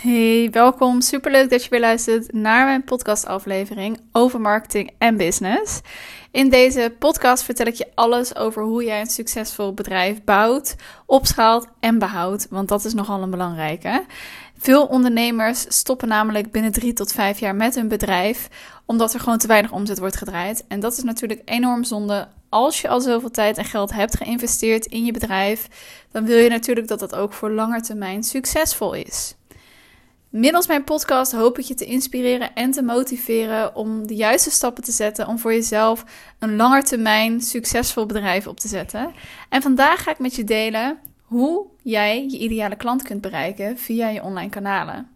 Hey, welkom. Superleuk dat je weer luistert naar mijn podcastaflevering over marketing en business. In deze podcast vertel ik je alles over hoe jij een succesvol bedrijf bouwt, opschaalt en behoudt, want dat is nogal een belangrijke. Veel ondernemers stoppen namelijk binnen drie tot vijf jaar met hun bedrijf, omdat er gewoon te weinig omzet wordt gedraaid. En dat is natuurlijk enorm zonde. Als je al zoveel tijd en geld hebt geïnvesteerd in je bedrijf, dan wil je natuurlijk dat dat ook voor lange termijn succesvol is. Middels mijn podcast hoop ik je te inspireren en te motiveren om de juiste stappen te zetten om voor jezelf een langetermijn succesvol bedrijf op te zetten. En vandaag ga ik met je delen hoe jij je ideale klant kunt bereiken via je online kanalen.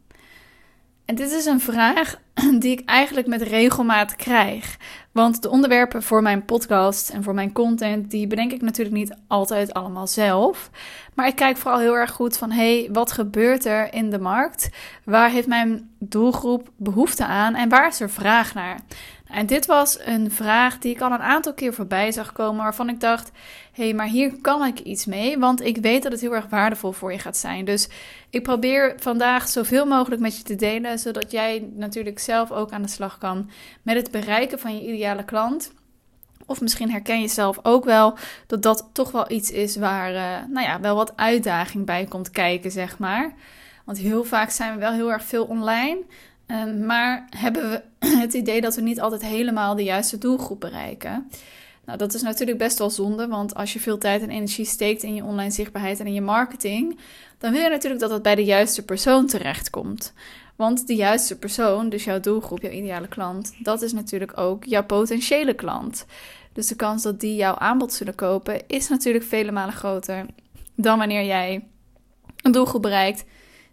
En dit is een vraag die ik eigenlijk met regelmaat krijg. Want de onderwerpen voor mijn podcast en voor mijn content, die bedenk ik natuurlijk niet altijd allemaal zelf. Maar ik kijk vooral heel erg goed van, hey, wat gebeurt er in de markt? Waar heeft mijn doelgroep behoefte aan en waar is er vraag naar? En dit was een vraag die ik al een aantal keer voorbij zag komen, waarvan ik dacht: hé, hey, maar hier kan ik iets mee, want ik weet dat het heel erg waardevol voor je gaat zijn. Dus ik probeer vandaag zoveel mogelijk met je te delen, zodat jij natuurlijk zelf ook aan de slag kan met het bereiken van je ideale klant. Of misschien herken je zelf ook wel dat dat toch wel iets is waar, uh, nou ja, wel wat uitdaging bij komt kijken, zeg maar. Want heel vaak zijn we wel heel erg veel online. Ehm, maar hebben we het idee dat we niet altijd helemaal de juiste doelgroep bereiken. Nou, dat is natuurlijk best wel zonde, want als je veel tijd en energie steekt in je online zichtbaarheid en in je marketing, dan wil je natuurlijk dat het bij de juiste persoon terechtkomt. Want de juiste persoon, dus jouw doelgroep, jouw ideale klant, dat is natuurlijk ook jouw potentiële klant. Dus de kans dat die jouw aanbod zullen kopen is natuurlijk vele malen groter dan wanneer jij een doelgroep bereikt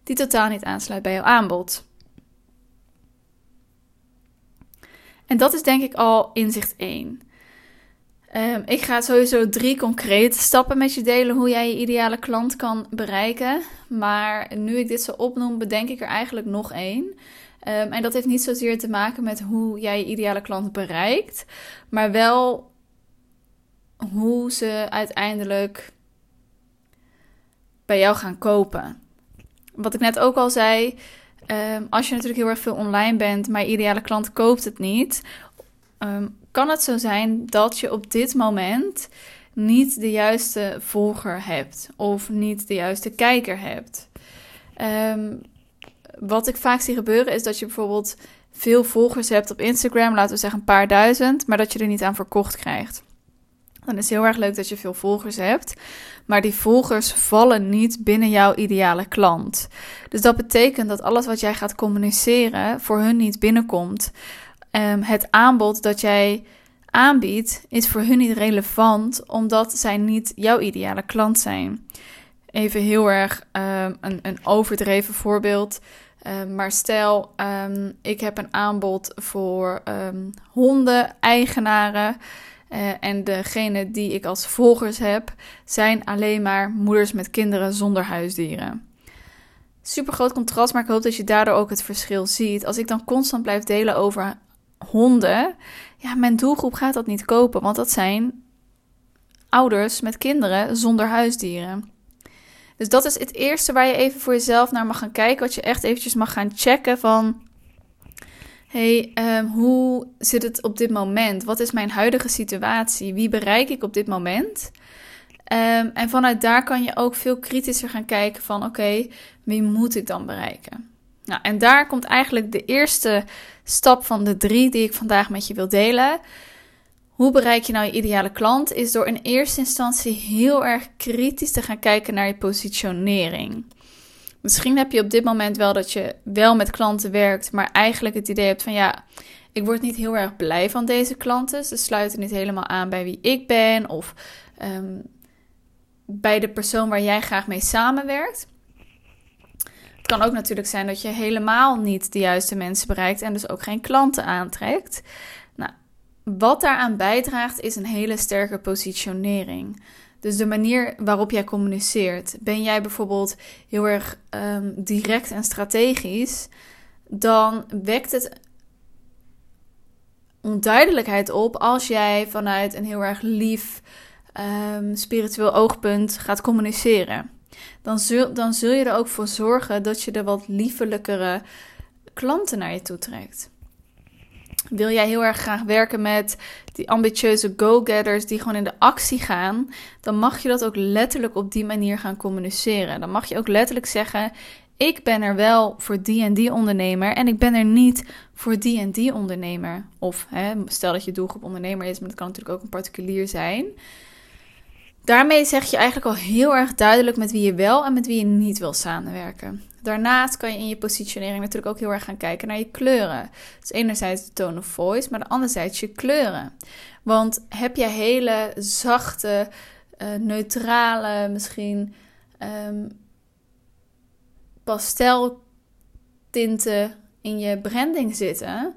die totaal niet aansluit bij jouw aanbod. En dat is denk ik al inzicht 1. Ehm, ik ga sowieso drie concrete stappen met je delen hoe jij je ideale klant kan bereiken. Maar nu ik dit zo opnoem, bedenk ik er eigenlijk nog één. Um, en dat heeft niet zozeer te maken met hoe jij je ideale klant bereikt, maar wel hoe ze uiteindelijk bij jou gaan kopen. Wat ik net ook al zei, um, als je natuurlijk heel erg veel online bent, maar je ideale klant koopt het niet, um, kan het zo zijn dat je op dit moment niet de juiste volger hebt of niet de juiste kijker hebt. Um, wat ik vaak zie gebeuren is dat je bijvoorbeeld veel volgers hebt op Instagram, laten we zeggen een paar duizend, maar dat je er niet aan verkocht krijgt. Dan is het heel erg leuk dat je veel volgers hebt. Maar die volgers vallen niet binnen jouw ideale klant. Dus dat betekent dat alles wat jij gaat communiceren voor hun niet binnenkomt. Um, het aanbod dat jij aanbiedt is voor hun niet relevant, omdat zij niet jouw ideale klant zijn. Even heel erg um, een, een overdreven voorbeeld. Um, maar stel, ik heb een aanbod voor honden-eigenaren. Uh, en degene die ik als volgers heb, zijn alleen maar moeders met kinderen zonder huisdieren. Super groot contrast, maar ik hoop dat je daardoor ook het verschil ziet. Als ik dan constant blijf delen over honden, ja, mijn doelgroep gaat dat niet kopen, want dat zijn ouders met kinderen zonder huisdieren. Dus dat is het eerste waar je even voor jezelf naar mag gaan kijken, wat je echt eventjes mag gaan checken van hey, um, hoe zit het op dit moment? Wat is mijn huidige situatie? Wie bereik ik op dit moment? Um, en vanuit daar kan je ook veel kritischer gaan kijken van oké, wie moet ik dan bereiken? Nou, en daar komt eigenlijk de eerste stap van de drie die ik vandaag met je wil delen. Hoe bereik je nou je ideale klant? Is door in eerste instantie heel erg kritisch te gaan kijken naar je positionering. Misschien heb je op dit moment wel dat je wel met klanten werkt, maar eigenlijk het idee hebt van ja, ik word niet heel erg blij van deze klanten. Ze sluiten niet helemaal aan bij wie ik ben of um, bij de persoon waar jij graag mee samenwerkt. Het kan ook natuurlijk zijn dat je helemaal niet de juiste mensen bereikt en dus ook geen klanten aantrekt. Nou, wat daaraan bijdraagt is een hele sterke positionering. Dus de manier waarop jij communiceert. Ben jij bijvoorbeeld heel erg um, direct en strategisch, dan wekt het onduidelijkheid op als jij vanuit een heel erg lief, um, spiritueel oogpunt gaat communiceren. Dan zul, dan zul je er ook voor zorgen dat je de wat liefelijkere klanten naar je toe trekt. Wil jij heel erg graag werken met die ambitieuze go-getters die gewoon in de actie gaan, dan mag je dat ook letterlijk op die manier gaan communiceren. Dan mag je ook letterlijk zeggen: Ik ben er wel voor die en die ondernemer en ik ben er niet voor die en die ondernemer. Of hè, stel dat je doelgroep ondernemer is, maar dat kan natuurlijk ook een particulier zijn. Daarmee zeg je eigenlijk al heel erg duidelijk met wie je wel en met wie je niet wil samenwerken. Daarnaast kan je in je positionering natuurlijk ook heel erg gaan kijken naar je kleuren. Dus enerzijds de tone of voice, maar anderzijds je kleuren. Want heb je hele zachte, uh, neutrale, misschien um, pasteltinten in je branding zitten,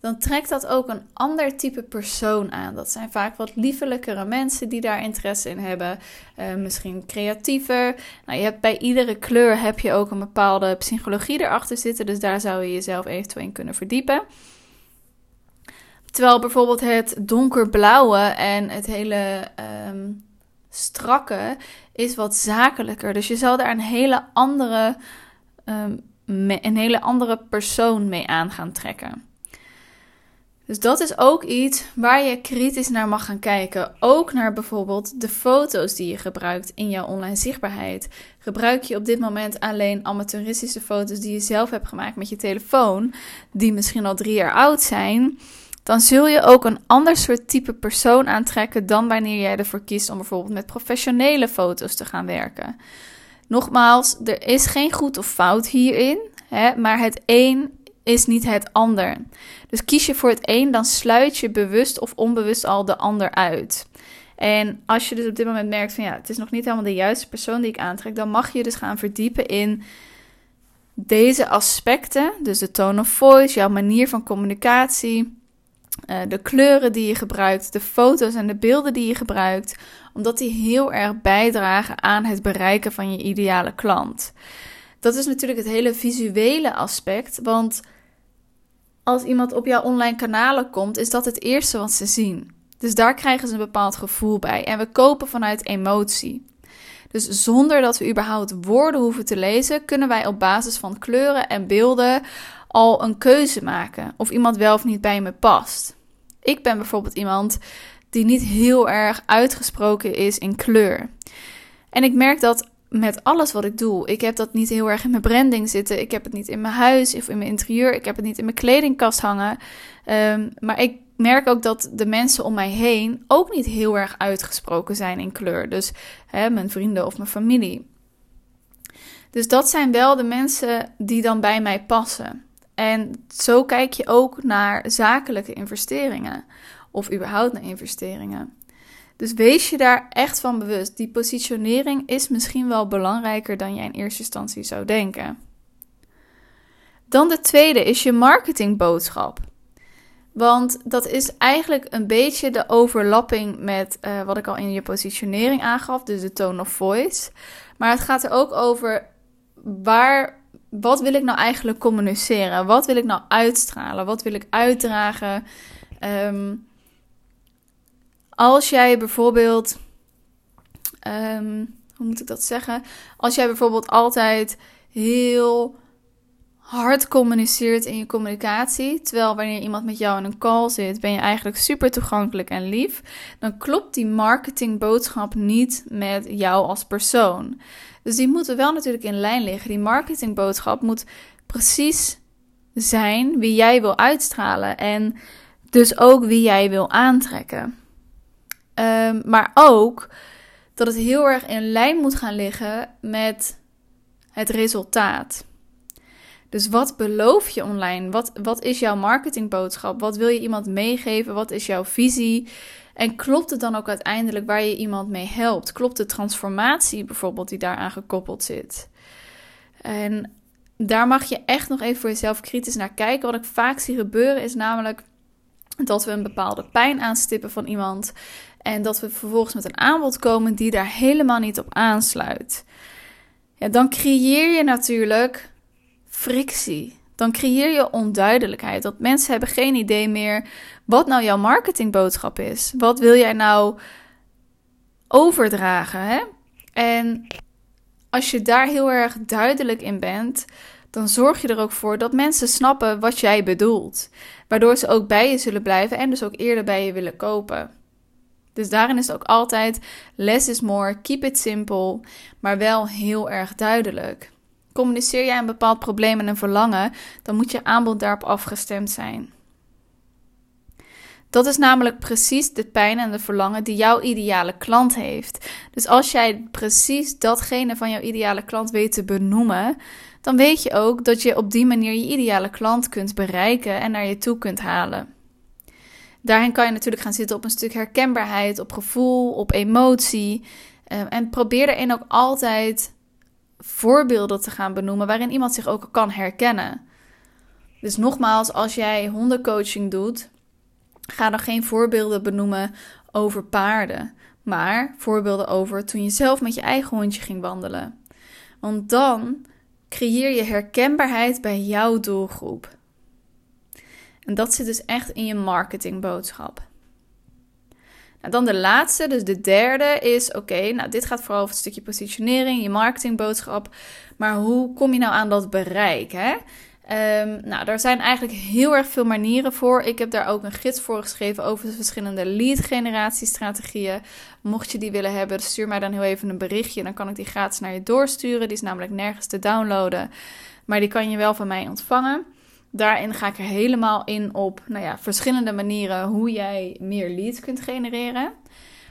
dan trekt dat ook een ander type persoon aan. Dat zijn vaak wat liefelijkere mensen die daar interesse in hebben. Uh, misschien creatiever. Nou, je hebt bij iedere kleur heb je ook een bepaalde psychologie erachter zitten. Dus daar zou je jezelf eventueel in kunnen verdiepen. Terwijl bijvoorbeeld het donkerblauwe en het hele um, strakke is wat zakelijker. Dus je zal daar een hele andere, um, een hele andere persoon mee aan gaan trekken. Dus dat is ook iets waar je kritisch naar mag gaan kijken. Ook naar bijvoorbeeld de foto's die je gebruikt in jouw online zichtbaarheid. Gebruik je op dit moment alleen amateuristische foto's die je zelf hebt gemaakt met je telefoon, die misschien al drie jaar oud zijn, dan zul je ook een ander soort type persoon aantrekken dan wanneer jij ervoor kiest om bijvoorbeeld met professionele foto's te gaan werken. Nogmaals, er is geen goed of fout hierin, hè, maar het een is niet het ander. Dus kies je voor het een, dan sluit je bewust of onbewust al de ander uit. En als je dus op dit moment merkt van ja, het is nog niet helemaal de juiste persoon die ik aantrek, dan mag je dus gaan verdiepen in deze aspecten. Dus de tone of voice, jouw manier van communicatie, eh, de kleuren die je gebruikt, de foto's en de beelden die je gebruikt, omdat die heel erg bijdragen aan het bereiken van je ideale klant. Dat is natuurlijk het hele visuele aspect, want als iemand op jouw online kanalen komt, is dat het eerste wat ze zien. Dus daar krijgen ze een bepaald gevoel bij. En we kopen vanuit emotie. Dus zonder dat we überhaupt woorden hoeven te lezen, kunnen wij op basis van kleuren en beelden al een keuze maken of iemand wel of niet bij me past. Ik ben bijvoorbeeld iemand die niet heel erg uitgesproken is in kleur. En ik merk dat met alles wat ik doe. Ik heb dat niet heel erg in mijn branding zitten. Ik heb het niet in mijn huis of in mijn interieur. Ik heb het niet in mijn kledingkast hangen. Um, maar ik merk ook dat de mensen om mij heen ook niet heel erg uitgesproken zijn in kleur. Dus hè, mijn vrienden of mijn familie. Dus dat zijn wel de mensen die dan bij mij passen. En zo kijk je ook naar zakelijke investeringen. Of überhaupt naar investeringen. Dus wees je daar echt van bewust. Die positionering is misschien wel belangrijker dan jij in eerste instantie zou denken. Dan de tweede is je marketingboodschap. Want dat is eigenlijk een beetje de overlapping met uh, wat ik al in je positionering aangaf, dus de tone of voice. Maar het gaat er ook over waar, wat wil ik nou eigenlijk communiceren? Wat wil ik nou uitstralen? Wat wil ik uitdragen? Um, als jij bijvoorbeeld, ehm, hoe moet ik dat zeggen? Als jij bijvoorbeeld altijd heel hard communiceert in je communicatie, terwijl wanneer iemand met jou in een call zit, ben je eigenlijk super toegankelijk en lief, dan klopt die marketingboodschap niet met jou als persoon. Dus die moeten wel natuurlijk in lijn liggen. Die marketingboodschap moet precies zijn wie jij wil uitstralen en dus ook wie jij wil aantrekken. Um, maar ook dat het heel erg in lijn moet gaan liggen met het resultaat. Dus wat beloof je online? Wat, wat is jouw marketingboodschap? Wat wil je iemand meegeven? Wat is jouw visie? En klopt het dan ook uiteindelijk waar je iemand mee helpt? Klopt de transformatie bijvoorbeeld die daaraan gekoppeld zit? En daar mag je echt nog even voor jezelf kritisch naar kijken. Wat ik vaak zie gebeuren is namelijk dat we een bepaalde pijn aanstippen van iemand. En dat we vervolgens met een aanbod komen die daar helemaal niet op aansluit. Ja, dan creëer je natuurlijk frictie. Dan creëer je onduidelijkheid. Dat mensen hebben geen idee meer wat nou jouw marketingboodschap is. Wat wil jij nou overdragen? Hè? En als je daar heel erg duidelijk in bent, dan zorg je er ook voor dat mensen snappen wat jij bedoelt. Waardoor ze ook bij je zullen blijven en dus ook eerder bij je willen kopen. Dus daarin is het ook altijd less is more, keep it simple, maar wel heel erg duidelijk. Communiceer jij een bepaald probleem en een verlangen, dan moet je aanbod daarop afgestemd zijn. Dat is namelijk precies de pijn en de verlangen die jouw ideale klant heeft. Dus als jij precies datgene van jouw ideale klant weet te benoemen, dan weet je ook dat je op die manier je ideale klant kunt bereiken en naar je toe kunt halen. Daarin kan je natuurlijk gaan zitten op een stuk herkenbaarheid, op gevoel, op emotie. Ehm, en probeer erin ook altijd voorbeelden te gaan benoemen waarin iemand zich ook kan herkennen. Dus nogmaals, als jij hondencoaching doet, ga dan geen voorbeelden benoemen over paarden, maar voorbeelden over toen je zelf met je eigen hondje ging wandelen. Want dan creëer je herkenbaarheid bij jouw doelgroep. En dat zit dus echt in je marketingboodschap. Nou, dan de laatste, dus de derde is: oké, nou dit gaat vooral over het stukje positionering, je marketingboodschap. Maar hoe kom je nou aan dat bereik? Hè? Um, nou, daar zijn eigenlijk heel erg veel manieren voor. Ik heb daar ook een gids voor geschreven over de verschillende lead generatiestrategieën. Mocht je die willen hebben, stuur mij dan heel even een berichtje. Dan kan ik die gratis naar je doorsturen. Die is namelijk nergens te downloaden. Maar die kan je wel van mij ontvangen. Daarin ga ik er helemaal in op nou ja, verschillende manieren hoe jij meer leads kunt genereren.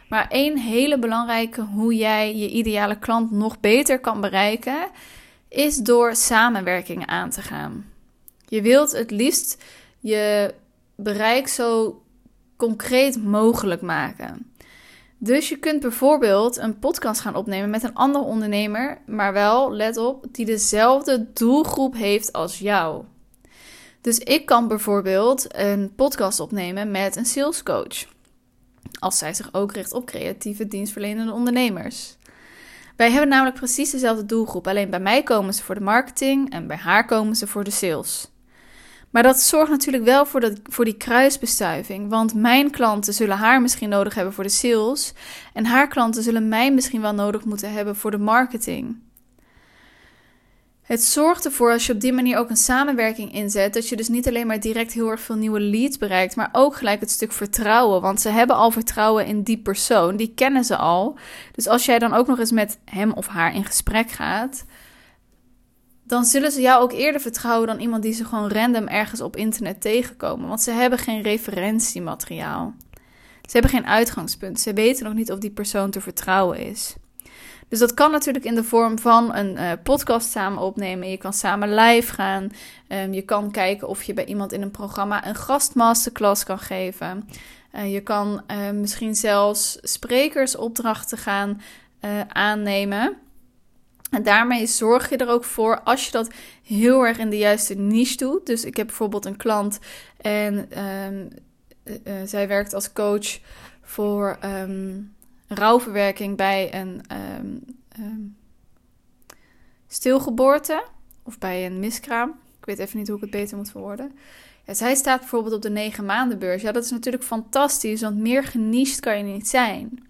Maar één hele belangrijke hoe jij je ideale klant nog beter kan bereiken, is door samenwerking aan te gaan. Je wilt het liefst je bereik zo concreet mogelijk maken. Dus je kunt bijvoorbeeld een podcast gaan opnemen met een andere ondernemer, maar wel, let op, die dezelfde doelgroep heeft als jou. Dus ik kan bijvoorbeeld een podcast opnemen met een salescoach. Als zij zich ook richt op creatieve dienstverlenende ondernemers. Wij hebben namelijk precies dezelfde doelgroep. Alleen bij mij komen ze voor de marketing en bij haar komen ze voor de sales. Maar dat zorgt natuurlijk wel voor, dat, voor die kruisbestuiving. Want mijn klanten zullen haar misschien nodig hebben voor de sales. En haar klanten zullen mij misschien wel nodig moeten hebben voor de marketing. Het zorgt ervoor als je op die manier ook een samenwerking inzet, dat je dus niet alleen maar direct heel erg veel nieuwe leads bereikt, maar ook gelijk het stuk vertrouwen. Want ze hebben al vertrouwen in die persoon, die kennen ze al. Dus als jij dan ook nog eens met hem of haar in gesprek gaat, dan zullen ze jou ook eerder vertrouwen dan iemand die ze gewoon random ergens op internet tegenkomen. Want ze hebben geen referentiemateriaal. Ze hebben geen uitgangspunt. Ze weten nog niet of die persoon te vertrouwen is. Dus dat kan natuurlijk in de vorm van een uh, podcast samen opnemen. Je kan samen live gaan. Um, je kan kijken of je bij iemand in een programma een gastmasterclass kan geven. Uh, je kan uh, misschien zelfs sprekersopdrachten gaan aannemen. En daarmee zorg je er ook voor als je dat heel erg in de juiste niche doet. Dus ik heb bijvoorbeeld een klant en um, zij werkt als coach voor um, rouwverwerking bij een um, stilgeboorte of bij een miskraam. Ik weet even niet hoe ik het beter moet verwoorden. Zij staat bijvoorbeeld op de 9 maandenbeurs. Ja, dat is natuurlijk fantastisch, want meer geniest kan je niet zijn.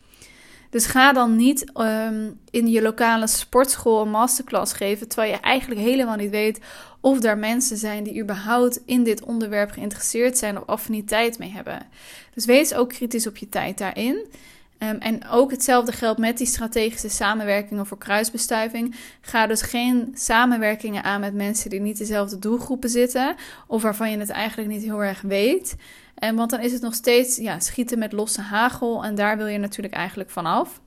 Dus ga dan niet um, in je lokale sportschool een masterclass geven, terwijl je eigenlijk helemaal niet weet of daar mensen zijn die überhaupt in dit onderwerp geïnteresseerd zijn of affiniteit mee hebben. Dus wees ook kritisch op je tijd daarin. Um, en ook hetzelfde geldt met die strategische samenwerkingen voor kruisbestuiving. Ga dus geen samenwerkingen aan met mensen die niet dezelfde doelgroepen zitten. Of waarvan je het eigenlijk niet heel erg weet. En want dan is het nog steeds ja, schieten met losse hagel. En daar wil je natuurlijk eigenlijk vanaf.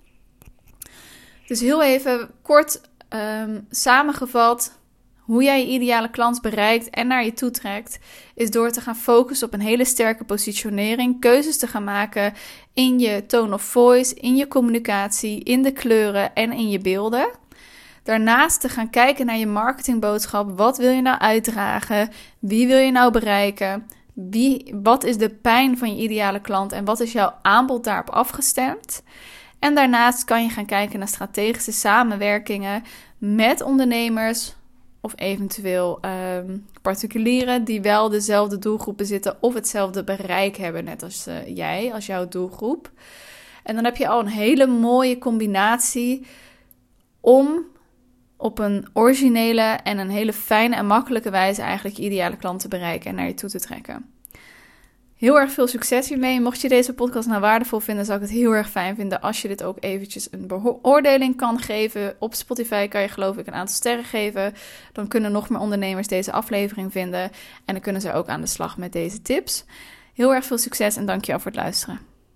Dus heel even kort um, samengevat. Hoe jij je ideale klant bereikt en naar je toe trekt, is door te gaan focussen op een hele sterke positionering, keuzes te gaan maken in je tone of voice, in je communicatie, in de kleuren en in je beelden. Daarnaast te gaan kijken naar je marketingboodschap. Wat wil je nou uitdragen? Wie wil je nou bereiken? Wie, wat is de pijn van je ideale klant en wat is jouw aanbod daarop afgestemd? En daarnaast kan je gaan kijken naar strategische samenwerkingen met ondernemers, of eventueel um, particulieren die wel dezelfde doelgroepen zitten of hetzelfde bereik hebben, net als uh, jij, als jouw doelgroep. En dan heb je al een hele mooie combinatie om op een originele en een hele fijne en makkelijke wijze eigenlijk je ideale klant te bereiken en naar je toe te trekken. Heel erg veel succes hiermee. Mocht je deze podcast nou waardevol vinden, zou ik het heel erg fijn vinden als je dit ook eventjes een beoordeling kan geven. Op Spotify kan je geloof ik een aantal sterren geven. Dan kunnen nog meer ondernemers deze aflevering vinden en dan kunnen ze ook aan de slag met deze tips. Heel erg veel succes en dankjewel voor het luisteren.